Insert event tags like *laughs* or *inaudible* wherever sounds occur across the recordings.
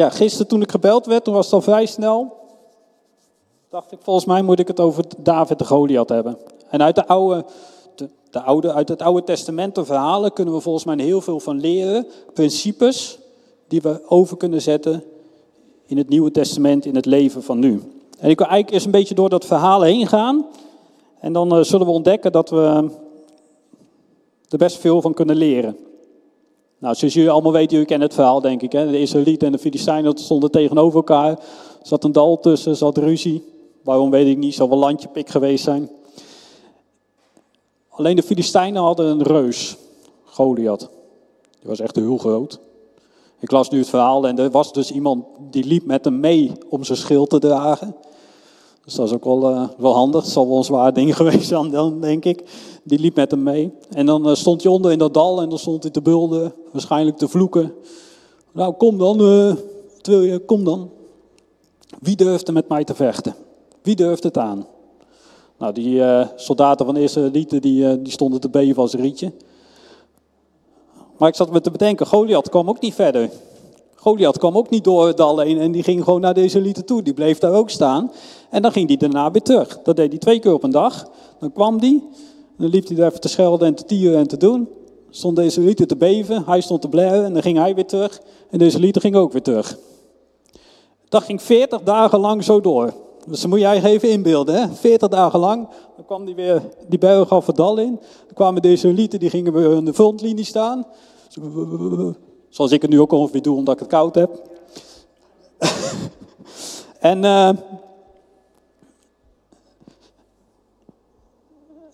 ja, gisteren toen ik gebeld werd, toen was het al vrij snel. Dacht ik, volgens mij moet ik het over David de Goliath hebben. En uit, de oude, de, de oude, uit het Oude Testament de verhalen kunnen we volgens mij heel veel van leren. Principes die we over kunnen zetten in het Nieuwe Testament, in het leven van nu. En ik wil eigenlijk eerst een beetje door dat verhaal heen gaan. En dan uh, zullen we ontdekken dat we er best veel van kunnen leren. Nou, zoals jullie allemaal weten, jullie kennen het verhaal denk ik. Hè? De Israëlieten en de Filistijnen stonden tegenover elkaar. Er zat een dal tussen, zat ruzie. Waarom weet ik niet, zal wel landjepik geweest zijn. Alleen de Filistijnen hadden een reus, Goliath. Die was echt heel groot. Ik las nu het verhaal en er was dus iemand die liep met hem mee om zijn schild te dragen. Dus dat is ook wel, uh, wel handig. Het zal wel een zwaar ding *laughs* geweest zijn dan, denk ik. Die liep met hem mee. En dan uh, stond hij onder in dat dal en dan stond hij te bulden, waarschijnlijk te vloeken. Nou, kom dan, uh, wil je, kom dan. Wie durft er met mij te vechten? Wie durft het aan? Nou, die soldaten van de Israëlieten, die, die stonden te beven als een rietje. Maar ik zat me te bedenken, Goliath kwam ook niet verder. Goliath kwam ook niet door het dal heen en die ging gewoon naar deze elite toe. Die bleef daar ook staan. En dan ging hij daarna weer terug. Dat deed hij twee keer op een dag. Dan kwam hij, dan liep hij daar even te schelden en te tieren en te doen. Stond deze elite te beven, hij stond te blaren en dan ging hij weer terug. En deze elite ging ook weer terug. Dat ging 40 dagen lang zo door. Dus dan moet jij even inbeelden, hè? 40 dagen lang. Dan kwam die weer die berg af het dal in. Dan kwamen deze elite, die gingen weer in de frontlinie staan. Zoals ik het nu ook ongeveer doe, omdat ik het koud heb. *laughs* en, uh,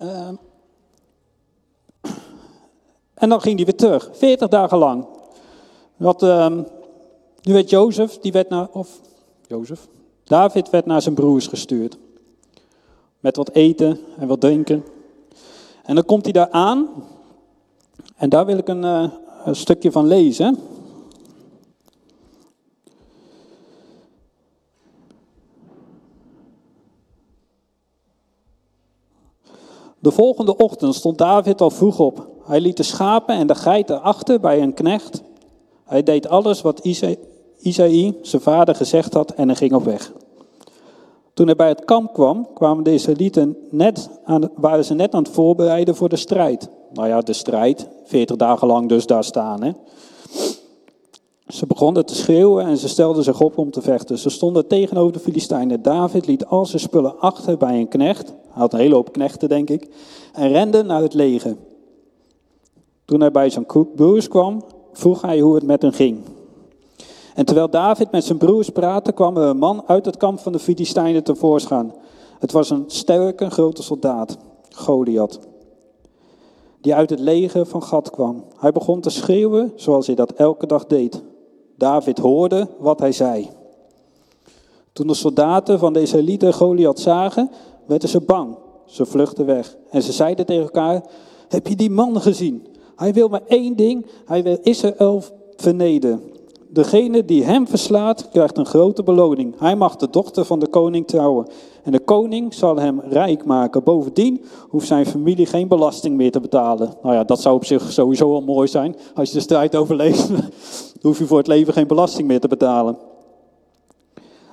uh, en dan ging hij weer terug, 40 dagen lang. Wat, uh, nu werd Jozef, die werd naar, of Jozef, David werd naar zijn broers gestuurd. Met wat eten en wat drinken. En dan komt hij daar aan. En daar wil ik een, uh, een stukje van lezen. De volgende ochtend stond David al vroeg op. Hij liet de schapen en de geiten achter bij een knecht. Hij deed alles wat Isaïe, zijn vader, gezegd had en hij ging op weg. Toen hij bij het kamp kwam, kwamen de Israëlieten net aan, waren ze net aan het voorbereiden voor de strijd. Nou ja, de strijd, 40 dagen lang dus daar staan. Hè. Ze begonnen te schreeuwen en ze stelden zich op om te vechten. Ze stonden tegenover de Filistijnen. David liet al zijn spullen achter bij een knecht. Hij had een hele hoop knechten, denk ik. En rende naar het leger. Toen hij bij zijn broers kwam, vroeg hij hoe het met hen ging. En terwijl David met zijn broers praatte, kwam er een man uit het kamp van de Filistijnen tevoorschijn. Het was een sterke, grote soldaat, Goliath, die uit het leger van Gad kwam. Hij begon te schreeuwen zoals hij dat elke dag deed. David hoorde wat hij zei. Toen de soldaten van deze elite Goliath zagen, werden ze bang. Ze vluchtten weg. En ze zeiden tegen elkaar, heb je die man gezien? Hij wil maar één ding, hij wil Israël vernederen. Degene die hem verslaat, krijgt een grote beloning. Hij mag de dochter van de koning trouwen. En de koning zal hem rijk maken. Bovendien hoeft zijn familie geen belasting meer te betalen. Nou ja, dat zou op zich sowieso al mooi zijn. Als je de strijd overleeft, *laughs* hoef je voor het leven geen belasting meer te betalen.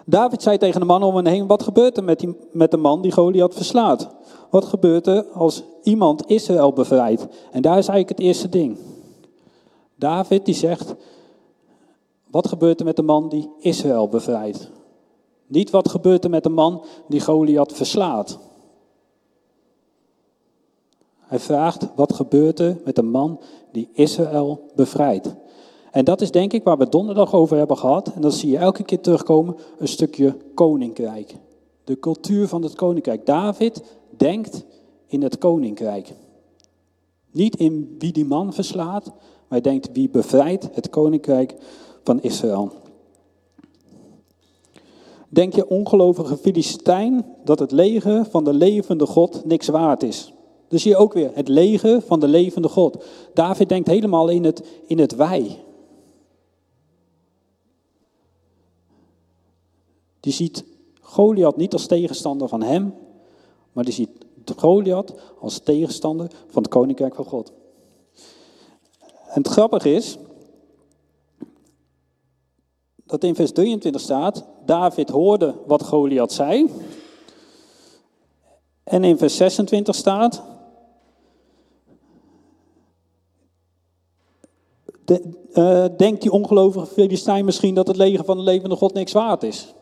David zei tegen de man om hem heen, wat gebeurt er met, die, met de man die Goliath verslaat? Wat gebeurt er als iemand Israël bevrijdt? En daar is eigenlijk het eerste ding. David die zegt, wat gebeurt er met de man die Israël bevrijdt? Niet wat gebeurt er met de man die Goliath verslaat. Hij vraagt wat gebeurt er met de man die Israël bevrijdt. En dat is denk ik waar we donderdag over hebben gehad. En dat zie je elke keer terugkomen, een stukje koninkrijk. De cultuur van het koninkrijk. David denkt in het koninkrijk. Niet in wie die man verslaat, maar hij denkt wie bevrijdt het koninkrijk van Israël. Denk je ongelovige Filistijn dat het leger van de levende God niks waard is? Dus je ook weer het leger van de levende God. David denkt helemaal in het, in het wij. Die ziet Goliath niet als tegenstander van hem, maar die ziet Goliath als tegenstander van het koninkrijk van God. En het grappige is, dat in vers 23 staat, David hoorde wat Goliath zei. En in vers 26 staat, de, uh, denkt die ongelovige Filistijn misschien dat het leger van de levende God niks waard is?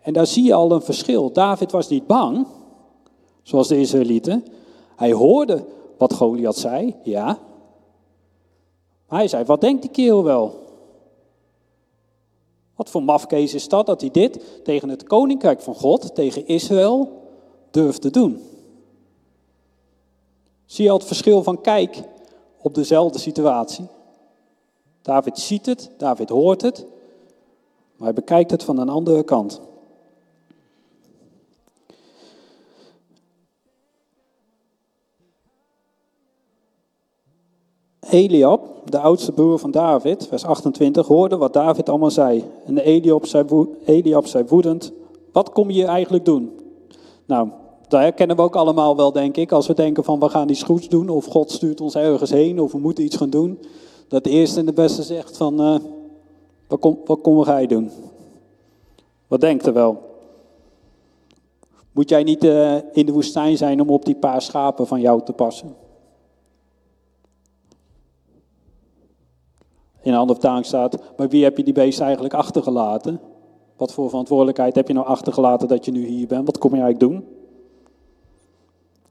En daar zie je al een verschil. David was niet bang, zoals de Israëlieten. Hij hoorde wat Goliath zei, ja. Maar hij zei, wat denkt die kerel wel? Wat voor mafkees is dat, dat hij dit tegen het koninkrijk van God, tegen Israël, durft te doen? Zie je al het verschil van kijk op dezelfde situatie? David ziet het, David hoort het, maar hij bekijkt het van een andere kant. Eliab, de oudste broer van David, vers 28, hoorde wat David allemaal zei. En Eliab zei, Eliab zei woedend, wat kom je eigenlijk doen? Nou, dat herkennen we ook allemaal wel, denk ik. Als we denken van we gaan iets goeds doen, of God stuurt ons ergens heen, of we moeten iets gaan doen. Dat de eerste en de beste zegt van, uh, wat, kom, wat kom jij doen? Wat denkt er wel? Moet jij niet uh, in de woestijn zijn om op die paar schapen van jou te passen? In een andere vertaling staat, maar wie heb je die beest eigenlijk achtergelaten? Wat voor verantwoordelijkheid heb je nou achtergelaten dat je nu hier bent? Wat kom je eigenlijk doen?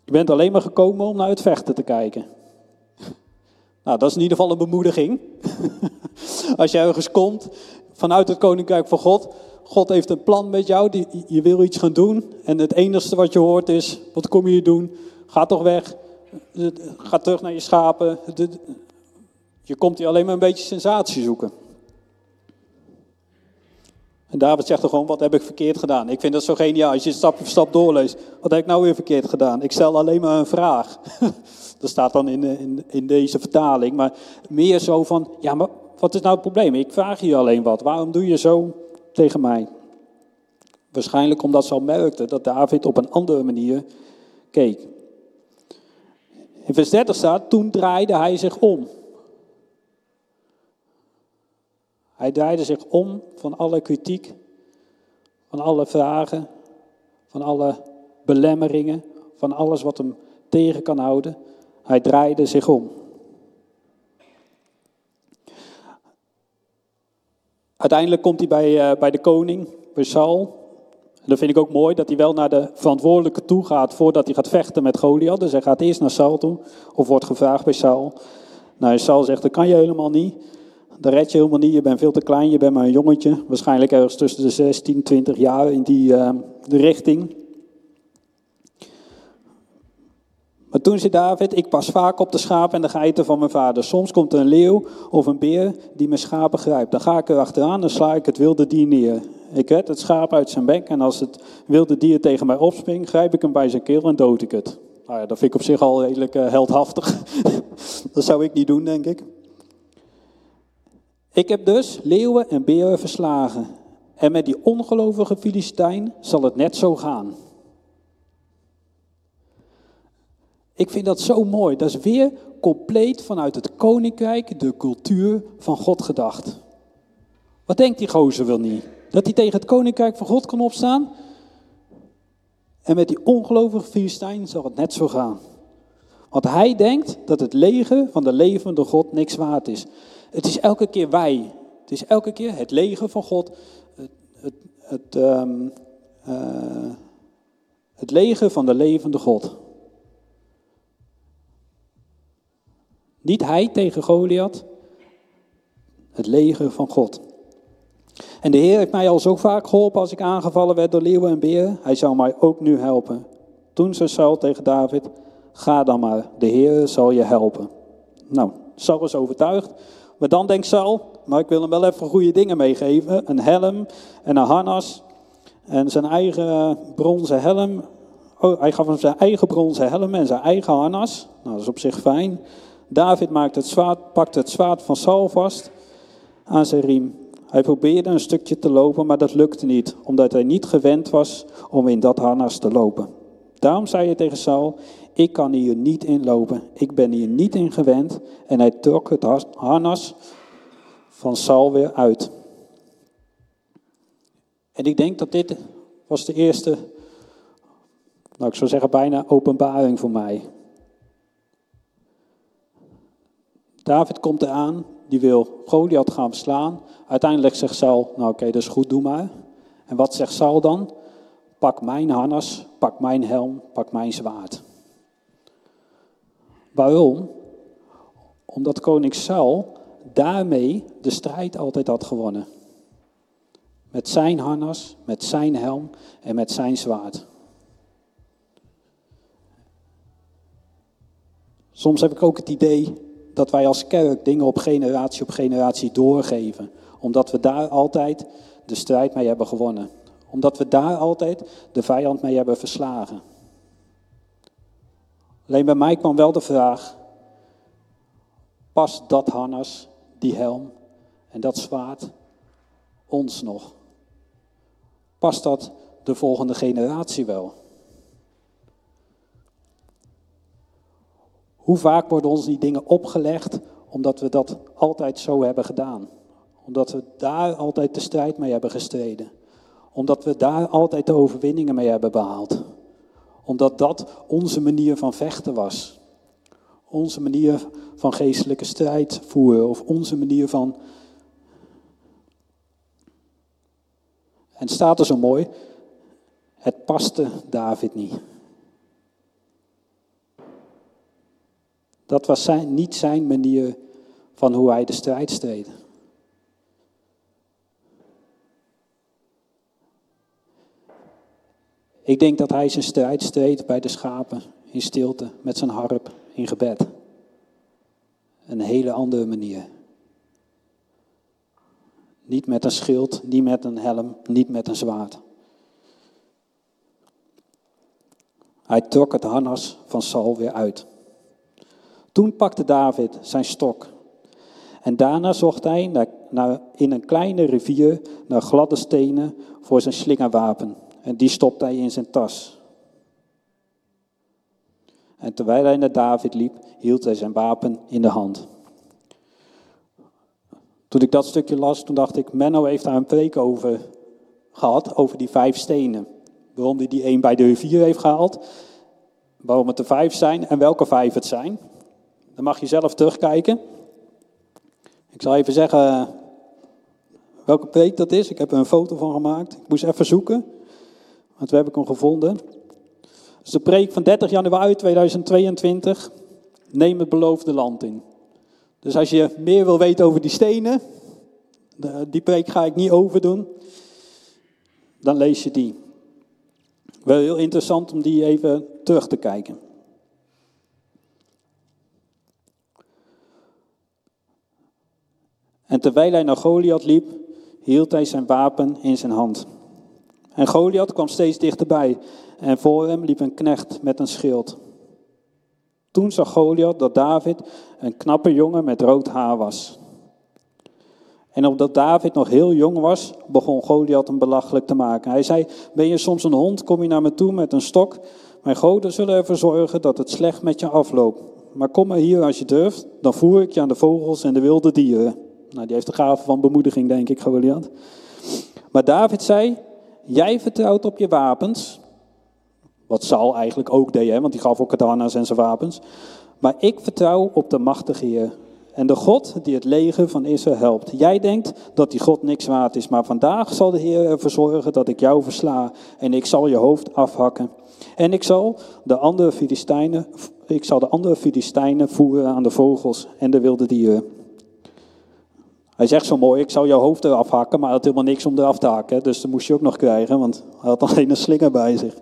Je bent alleen maar gekomen om naar het vechten te kijken. Nou, dat is in ieder geval een bemoediging. *laughs* Als je ergens komt vanuit het koninkrijk van God, God heeft een plan met jou, je wil iets gaan doen en het enige wat je hoort is, wat kom je hier doen? Ga toch weg, ga terug naar je schapen, je komt hier alleen maar een beetje sensatie zoeken. En David zegt er gewoon, wat heb ik verkeerd gedaan? Ik vind dat zo geniaal, als je stap voor stap doorleest. Wat heb ik nou weer verkeerd gedaan? Ik stel alleen maar een vraag. *laughs* dat staat dan in, in, in deze vertaling. Maar meer zo van, ja, maar wat is nou het probleem? Ik vraag je alleen wat. Waarom doe je zo tegen mij? Waarschijnlijk omdat ze al merkte dat David op een andere manier keek. In vers 30 staat, toen draaide hij zich om. Hij draaide zich om van alle kritiek, van alle vragen, van alle belemmeringen, van alles wat hem tegen kan houden. Hij draaide zich om. Uiteindelijk komt hij bij, uh, bij de koning, bij Saul. En dat vind ik ook mooi, dat hij wel naar de verantwoordelijke toe gaat voordat hij gaat vechten met Goliath. Dus hij gaat eerst naar Saul toe, of wordt gevraagd bij Saul. Nou, Saul zegt, dat kan je helemaal niet. Dat red je helemaal niet, je bent veel te klein, je bent maar een jongetje. Waarschijnlijk ergens tussen de 16, 20 jaar in die uh, de richting. Maar toen zei David, ik pas vaak op de schapen en de geiten van mijn vader. Soms komt er een leeuw of een beer die mijn schapen grijpt. Dan ga ik er achteraan en sla ik het wilde dier neer. Ik red het schaap uit zijn bek en als het wilde dier tegen mij opspringt, grijp ik hem bij zijn keel en dood ik het. Nou ja, dat vind ik op zich al redelijk uh, heldhaftig. *laughs* dat zou ik niet doen, denk ik. Ik heb dus leeuwen en beren verslagen. En met die ongelovige Filistijn zal het net zo gaan. Ik vind dat zo mooi. Dat is weer compleet vanuit het koninkrijk, de cultuur van God gedacht. Wat denkt die gozer wel niet? Dat hij tegen het koninkrijk van God kan opstaan? En met die ongelovige Filistijn zal het net zo gaan. Want hij denkt dat het leger van de levende God niks waard is. Het is elke keer wij. Het is elke keer het leger van God. Het, het, het, um, uh, het leger van de levende God. Niet hij tegen Goliath, het leger van God. En de Heer heeft mij al zo vaak geholpen als ik aangevallen werd door leeuwen en beren. Hij zal mij ook nu helpen. Toen zei Saul tegen David, ga dan maar, de Heer zal je helpen. Nou, Saul is overtuigd. Maar dan denkt Saul, maar ik wil hem wel even goede dingen meegeven. Een helm en een harnas. En zijn eigen bronzen helm. Oh, hij gaf hem zijn eigen bronzen helm en zijn eigen harnas. Nou, dat is op zich fijn. David maakt het zwaard, pakt het zwaard van Saul vast aan zijn riem. Hij probeerde een stukje te lopen, maar dat lukte niet, omdat hij niet gewend was om in dat harnas te lopen. Daarom zei hij tegen Saul, ik kan hier niet in lopen, ik ben hier niet in gewend. En hij trok het harnas van Saul weer uit. En ik denk dat dit was de eerste, nou ik zou zeggen bijna openbaring voor mij. David komt eraan, die wil Goliath gaan verslaan. Uiteindelijk zegt Saul, nou oké, dat is goed, doe maar. En wat zegt Saul dan? Pak mijn harnas, pak mijn helm, pak mijn zwaard. Waarom? Omdat koning Saul daarmee de strijd altijd had gewonnen. Met zijn harnas, met zijn helm en met zijn zwaard. Soms heb ik ook het idee dat wij als kerk dingen op generatie op generatie doorgeven. Omdat we daar altijd de strijd mee hebben gewonnen. Omdat we daar altijd de vijand mee hebben verslagen. Alleen bij mij kwam wel de vraag, past dat harnas, die helm en dat zwaard ons nog? Past dat de volgende generatie wel? Hoe vaak worden ons die dingen opgelegd omdat we dat altijd zo hebben gedaan? Omdat we daar altijd de strijd mee hebben gestreden. Omdat we daar altijd de overwinningen mee hebben behaald. Omdat dat onze manier van vechten was. Onze manier van geestelijke strijd voeren. Of onze manier van. En staat er zo mooi. Het paste David niet. Dat was zijn, niet zijn manier van hoe hij de strijd streed. Ik denk dat hij zijn strijd streed bij de schapen in stilte met zijn harp in gebed. Een hele andere manier. Niet met een schild, niet met een helm, niet met een zwaard. Hij trok het harnas van Saul weer uit. Toen pakte David zijn stok. En daarna zocht hij naar, naar, in een kleine rivier naar gladde stenen voor zijn slingerwapen. En die stopte hij in zijn tas. En terwijl hij naar David liep, hield hij zijn wapen in de hand. Toen ik dat stukje las, toen dacht ik, Menno heeft daar een preek over gehad, over die vijf stenen. Waarom hij die één bij de rivier heeft gehaald, waarom het er vijf zijn en welke vijf het zijn. Dan mag je zelf terugkijken. Ik zal even zeggen welke preek dat is. Ik heb er een foto van gemaakt. Ik moest even zoeken, want we hebben hem gevonden. Het is de preek van 30 januari 2022. Neem het beloofde land in. Dus als je meer wil weten over die stenen, die preek ga ik niet overdoen, dan lees je die. Wel heel interessant om die even terug te kijken. En terwijl hij naar Goliath liep, hield hij zijn wapen in zijn hand. En Goliath kwam steeds dichterbij en voor hem liep een knecht met een schild. Toen zag Goliath dat David een knappe jongen met rood haar was. En omdat David nog heel jong was, begon Goliath hem belachelijk te maken. Hij zei, ben je soms een hond, kom je naar me toe met een stok. Mijn goden zullen ervoor zorgen dat het slecht met je afloopt. Maar kom maar hier als je durft, dan voer ik je aan de vogels en de wilde dieren. Nou, die heeft de gave van bemoediging, denk ik, Goliath. Maar David zei, jij vertrouwt op je wapens. Wat Saul eigenlijk ook deed, hè, want die gaf ook katana's en zijn wapens. Maar ik vertrouw op de machtige Heer. En de God die het leger van Israël helpt. Jij denkt dat die God niks waard is, maar vandaag zal de Heer ervoor zorgen dat ik jou versla. En ik zal je hoofd afhakken. En ik zal de andere Filistijnen, ik zal de andere Filistijnen voeren aan de vogels en de wilde dieren. Hij zegt zo mooi, ik zou jouw hoofd eraf hakken, maar hij had helemaal niks om eraf te hakken. Dus dat moest je ook nog krijgen, want hij had alleen een slinger bij zich.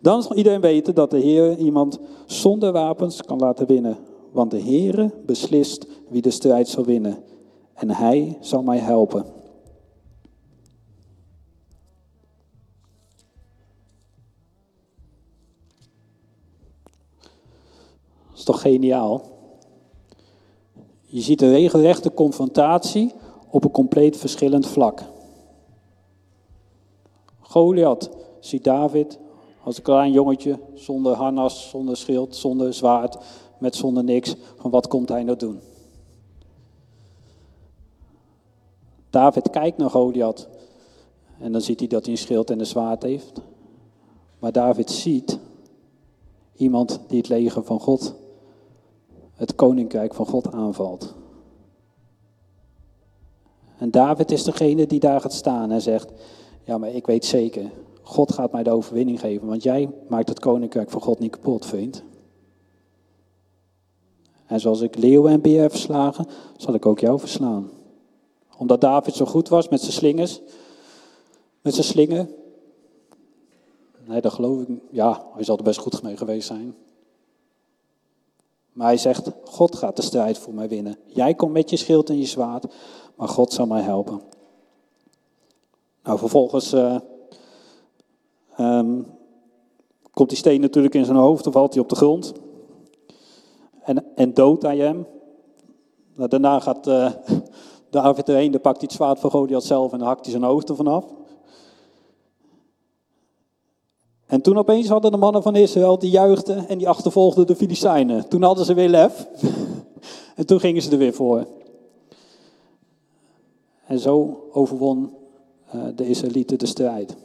Dan zal iedereen weten dat de Heer iemand zonder wapens kan laten winnen. Want de Heer beslist wie de strijd zal winnen. En hij zal mij helpen. Dat is toch geniaal? Je ziet een regelrechte confrontatie op een compleet verschillend vlak. Goliath ziet David als een klein jongetje, zonder harnas, zonder schild, zonder zwaard, met zonder niks. Van wat komt hij nou doen? David kijkt naar Goliath En dan ziet hij dat hij een schild en een zwaard heeft. Maar David ziet iemand die het leger van God, het koninkrijk van God aanvalt. En David is degene die daar gaat staan en zegt, ja maar ik weet zeker, God gaat mij de overwinning geven, want jij maakt het koninkrijk van God niet kapot, vriend. En zoals ik leeuwen en beer heb verslagen, zal ik ook jou verslaan. Omdat David zo goed was met zijn slingers, met zijn slingen. Nee, dat geloof ik. Ja, hij zal er best goed mee geweest zijn. Maar hij zegt, God gaat de strijd voor mij winnen. Jij komt met je schild en je zwaard, maar God zal mij helpen. Nou, vervolgens uh, um, komt die steen natuurlijk in zijn hoofd, dan valt hij op de grond. En, en doodt hij hem. Nou, daarna gaat uh, *laughs* David erheen, pakt hij het zwaard van Goliath zelf en hakt hij zijn hoofd ervan af. En toen opeens hadden de mannen van Israël, die juichten en die achtervolgden de Filistijnen. Toen hadden ze weer lef. *laughs* en toen gingen ze er weer voor. En zo overwon uh, de Israëlieten de strijd.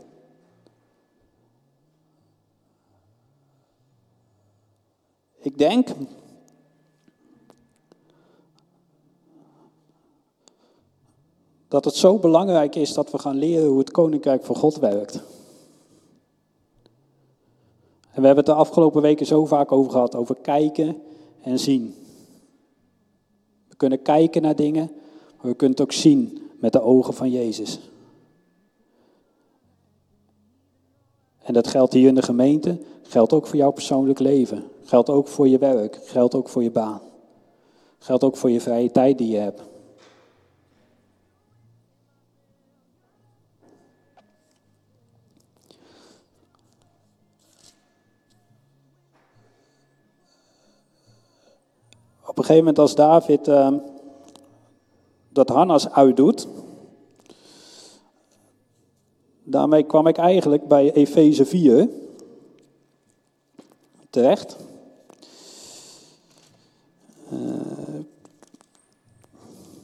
Ik denk dat het zo belangrijk is dat we gaan leren hoe het koninkrijk van God werkt. En we hebben het de afgelopen weken zo vaak over gehad, over kijken en zien. We kunnen kijken naar dingen, maar we kunnen het ook zien met de ogen van Jezus. En dat geldt hier in de gemeente, geldt ook voor jouw persoonlijk leven, geldt ook voor je werk, geldt ook voor je baan, geldt ook voor je vrije tijd die je hebt. Op een gegeven moment als David uh, dat Hannas uitdoet, daarmee kwam ik eigenlijk bij Efeze 4 terecht. Uh,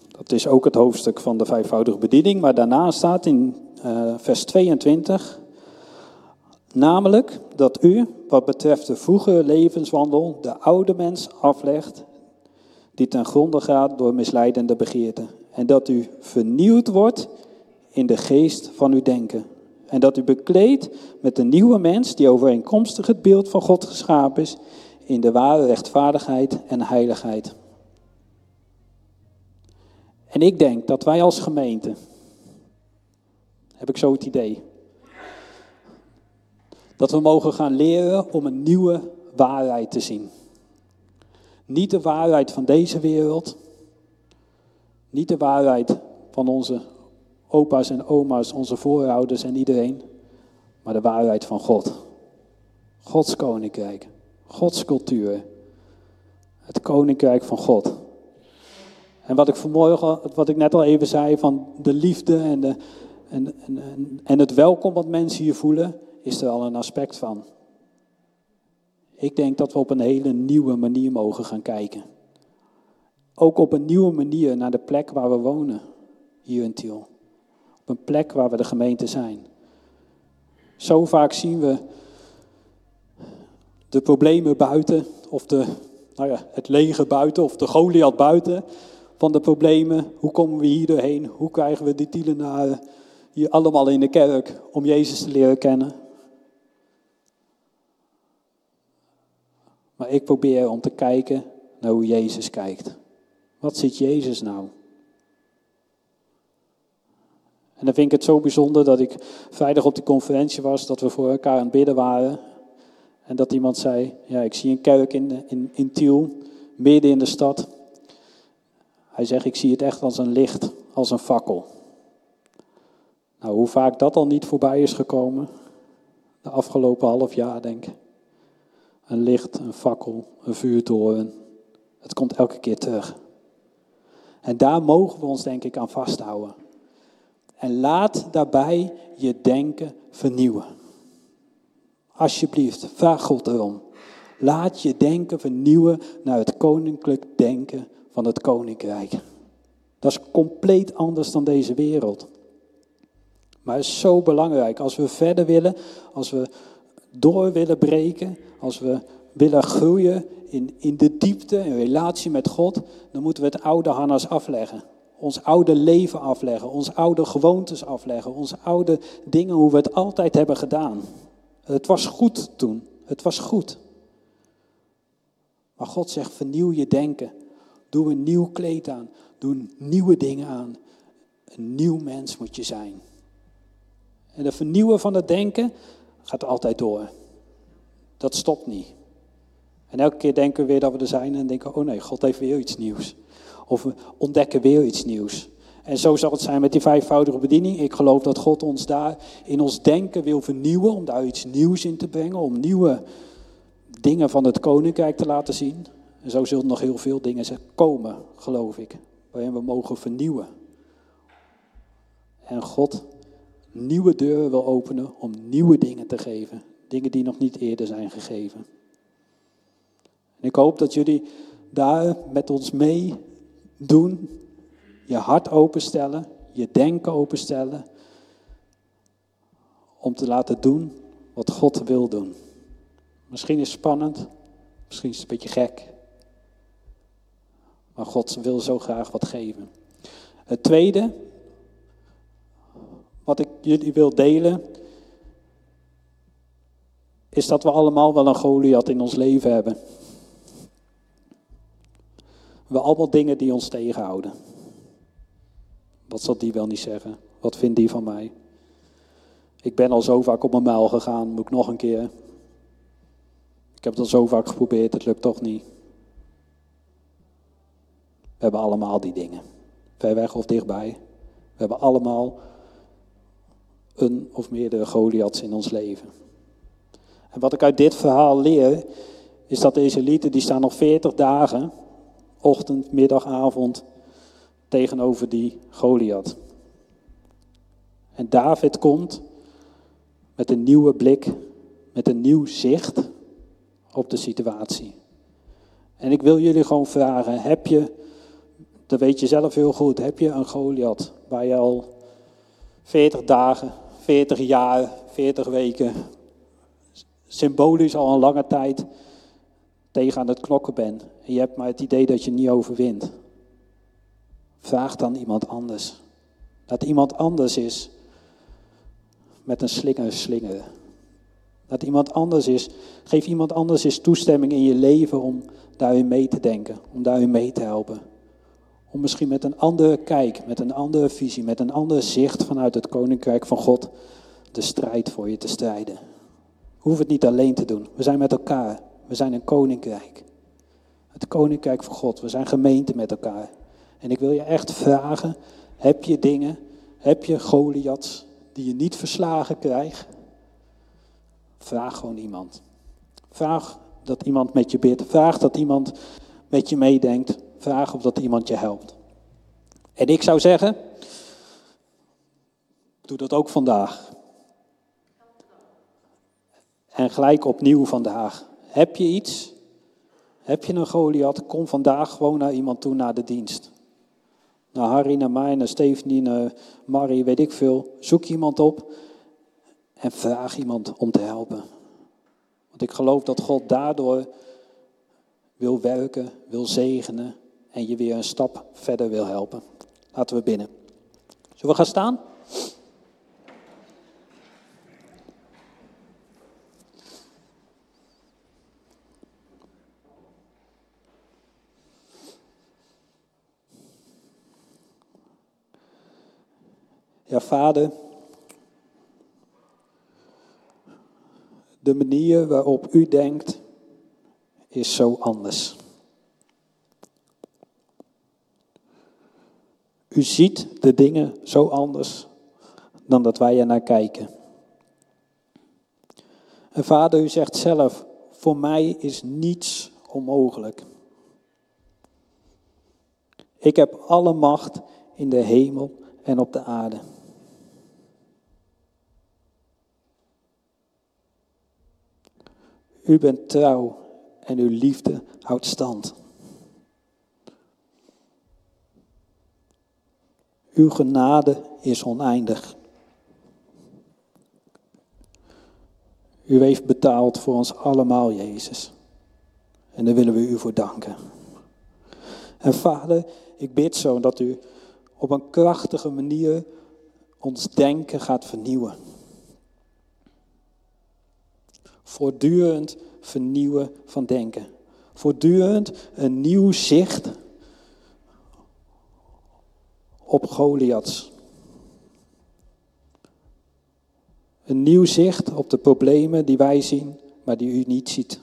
dat is ook het hoofdstuk van de vijfvoudige bediening, maar daarna staat in uh, vers 22, namelijk dat u, wat betreft de vroegere levenswandel, de oude mens aflegt die ten gronde gaat door misleidende begeerten. En dat u vernieuwd wordt in de geest van uw denken. En dat u bekleedt met een nieuwe mens die overeenkomstig het beeld van God geschapen is in de ware rechtvaardigheid en heiligheid. En ik denk dat wij als gemeente, heb ik zo het idee, dat we mogen gaan leren om een nieuwe waarheid te zien. Niet de waarheid van deze wereld. Niet de waarheid van onze opa's en oma's, onze voorouders en iedereen. Maar de waarheid van God. Gods koninkrijk. Gods cultuur. Het koninkrijk van God. En wat ik vanmorgen, wat ik net al even zei, van de liefde en, de, en, en, en het welkom wat mensen hier voelen, is er al een aspect van. Ik denk dat we op een hele nieuwe manier mogen gaan kijken. Ook op een nieuwe manier naar de plek waar we wonen, hier in Tiel. Op een plek waar we de gemeente zijn. Zo vaak zien we de problemen buiten, of de, nou ja, het lege buiten, of de Goliath buiten van de problemen. Hoe komen we hier doorheen? Hoe krijgen we die tielenaren hier allemaal in de kerk om Jezus te leren kennen? Maar ik probeer om te kijken naar hoe Jezus kijkt. Wat ziet Jezus nou? En dan vind ik het zo bijzonder dat ik vrijdag op die conferentie was, dat we voor elkaar aan het bidden waren. En dat iemand zei, ja, ik zie een kerk in, in, in Tiel, midden in de stad. Hij zegt, ik zie het echt als een licht, als een fakkel. Nou, hoe vaak dat al niet voorbij is gekomen, de afgelopen half jaar denk ik. Een licht, een fakkel, een vuurtoren. Het komt elke keer terug. En daar mogen we ons denk ik aan vasthouden. En laat daarbij je denken vernieuwen. Alsjeblieft, vraag God erom. Laat je denken vernieuwen naar het koninklijk denken van het koninkrijk. Dat is compleet anders dan deze wereld. Maar het is zo belangrijk. Als we verder willen, als we door willen breken, als we willen groeien in, in de diepte, in relatie met God, dan moeten we het oude harnas afleggen. Ons oude leven afleggen, onze oude gewoontes afleggen, onze oude dingen, hoe we het altijd hebben gedaan. Het was goed toen, het was goed. Maar God zegt, vernieuw je denken. Doe een nieuw kleed aan, doe nieuwe dingen aan. Een nieuw mens moet je zijn. En de vernieuwen van het denken gaat altijd door. Dat stopt niet. En elke keer denken we weer dat we er zijn en denken, oh nee, God heeft weer iets nieuws. Of we ontdekken weer iets nieuws. En zo zal het zijn met die vijfvoudige bediening. Ik geloof dat God ons daar in ons denken wil vernieuwen, om daar iets nieuws in te brengen, om nieuwe dingen van het koninkrijk te laten zien. En zo zullen nog heel veel dingen komen, geloof ik, waarin we mogen vernieuwen. En God nieuwe deuren wil openen om nieuwe dingen te geven. Dingen die nog niet eerder zijn gegeven. En ik hoop dat jullie daar met ons mee doen. Je hart openstellen, je denken openstellen. Om te laten doen wat God wil doen. Misschien is het spannend, misschien is het een beetje gek. Maar God wil zo graag wat geven. Het tweede, wat ik jullie wil delen, is dat we allemaal wel een Goliath in ons leven hebben. We allemaal dingen die ons tegenhouden. Wat zal die wel niet zeggen? Wat vindt die van mij? Ik ben al zo vaak op mijn muil gegaan, moet ik nog een keer. Ik heb het al zo vaak geprobeerd, het lukt toch niet. We hebben allemaal die dingen. Ver weg of dichtbij. We hebben allemaal een of meerdere Goliaths in ons leven. En wat ik uit dit verhaal leer, is dat de Israëlieten, die staan nog 40 dagen, ochtend, middag, avond, tegenover die Goliath. En David komt met een nieuwe blik, met een nieuw zicht op de situatie. En ik wil jullie gewoon vragen, heb je, dat weet je zelf heel goed, heb je een Goliath waar je al 40 dagen, 40 jaar, 40 weken, symbolisch al een lange tijd tegen aan het knokken bent. En je hebt maar het idee dat je niet overwint. Vraag dan iemand anders. Dat iemand anders is met een slinger slingeren. Dat iemand anders is. Geef iemand anders eens toestemming in je leven om daarin mee te denken. Om daarin mee te helpen. Om misschien met een andere kijk, met een andere visie, met een ander zicht vanuit het koninkrijk van God de strijd voor je te strijden. Hoef het niet alleen te doen. We zijn met elkaar. We zijn een koninkrijk. Het koninkrijk van God. We zijn gemeente met elkaar. En ik wil je echt vragen, heb je dingen, heb je Goliaths die je niet verslagen krijgt? Vraag gewoon iemand. Vraag dat iemand met je bidt. Vraag dat iemand met je meedenkt. Vraag of dat iemand je helpt. En ik zou zeggen, doe dat ook vandaag. En gelijk opnieuw vandaag. Heb je iets? Heb je een Goliath? Kom vandaag gewoon naar iemand toe na de dienst. Naar Harry, naar mij, naar Stephanie, naar Marie, weet ik veel. Zoek iemand op en vraag iemand om te helpen. Want ik geloof dat God daardoor wil werken, wil zegenen en je weer een stap verder wil helpen. Laten we binnen. Zullen we gaan staan? Ja, vader, de manier waarop u denkt is zo anders. U ziet de dingen zo anders dan dat wij er naar kijken. En vader, u zegt zelf, voor mij is niets onmogelijk. Ik heb alle macht in de hemel en op de aarde. U bent trouw en uw liefde houdt stand. Uw genade is oneindig. U heeft betaald voor ons allemaal, Jezus. En daar willen we u voor danken. En vader, ik bid zo dat u op een krachtige manier ons denken gaat vernieuwen. Voortdurend vernieuwen van denken. Voortdurend een nieuw zicht op Goliaths. Een nieuw zicht op de problemen die wij zien, maar die u niet ziet.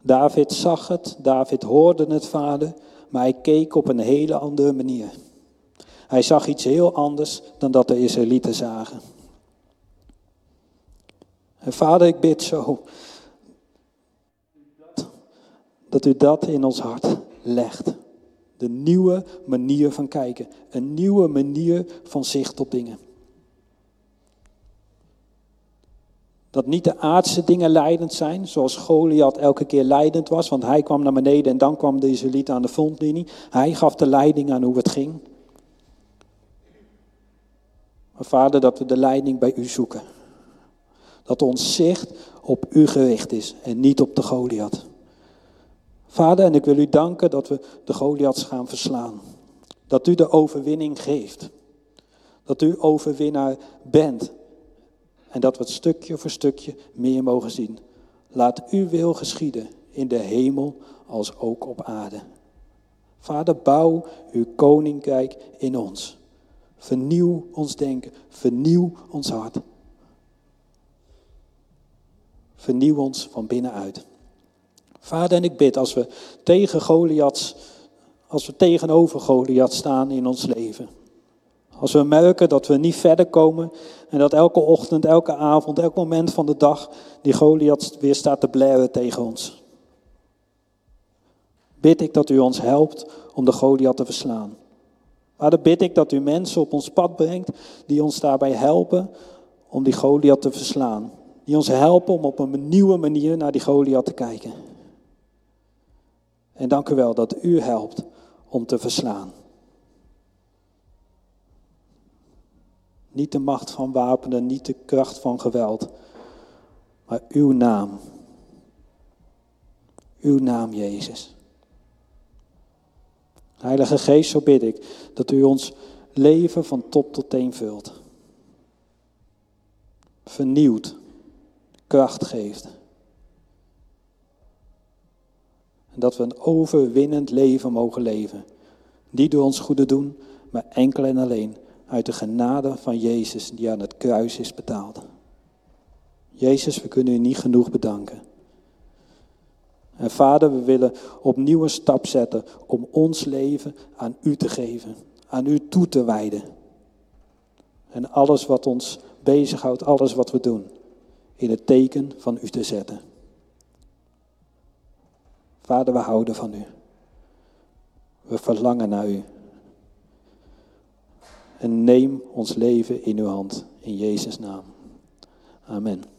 David zag het, David hoorde het, vader, maar hij keek op een hele andere manier. Hij zag iets heel anders dan dat de Israëlieten zagen. En vader, ik bid zo dat u dat in ons hart legt. De nieuwe manier van kijken. Een nieuwe manier van zicht op dingen. Dat niet de aardse dingen leidend zijn, zoals Goliath elke keer leidend was, want hij kwam naar beneden en dan kwam de Israëliet aan de frontlinie. Hij gaf de leiding aan hoe het ging. Maar vader, dat we de leiding bij u zoeken. Dat ons zicht op u gericht is en niet op de Goliath. Vader, en ik wil u danken dat we de Goliaths gaan verslaan. Dat u de overwinning geeft. Dat u overwinnaar bent. En dat we het stukje voor stukje meer mogen zien. Laat uw wil geschieden in de hemel als ook op aarde. Vader, bouw uw koninkrijk in ons. Vernieuw ons denken. Vernieuw ons hart. Vernieuw ons van binnenuit. Vader, en ik bid als we tegen Goliath, als we tegenover Goliath staan in ons leven. Als we merken dat we niet verder komen en dat elke ochtend, elke avond, elk moment van de dag die Goliath weer staat te blaren tegen ons. Bid ik dat u ons helpt om de Goliath te verslaan. Vader, bid ik dat u mensen op ons pad brengt die ons daarbij helpen om die Goliath te verslaan. Die ons helpen om op een nieuwe manier naar die Goliath te kijken. En dank u wel dat u helpt om te verslaan. Niet de macht van wapenen, niet de kracht van geweld, maar uw naam. Uw naam, Jezus. Heilige Geest, zo bid ik dat u ons leven van top tot teen vult. Vernieuwt, kracht geeft. En dat we een overwinnend leven mogen leven. Niet door ons goede doen, maar enkel en alleen uit de genade van Jezus die aan het kruis is betaald. Jezus, we kunnen u niet genoeg bedanken. En vader, we willen opnieuw een stap zetten om ons leven aan u te geven, aan u toe te wijden. En alles wat ons bezighoudt, alles wat we doen, in het teken van u te zetten. Vader, we houden van u. We verlangen naar u. En neem ons leven in uw hand. In Jezus' naam. Amen.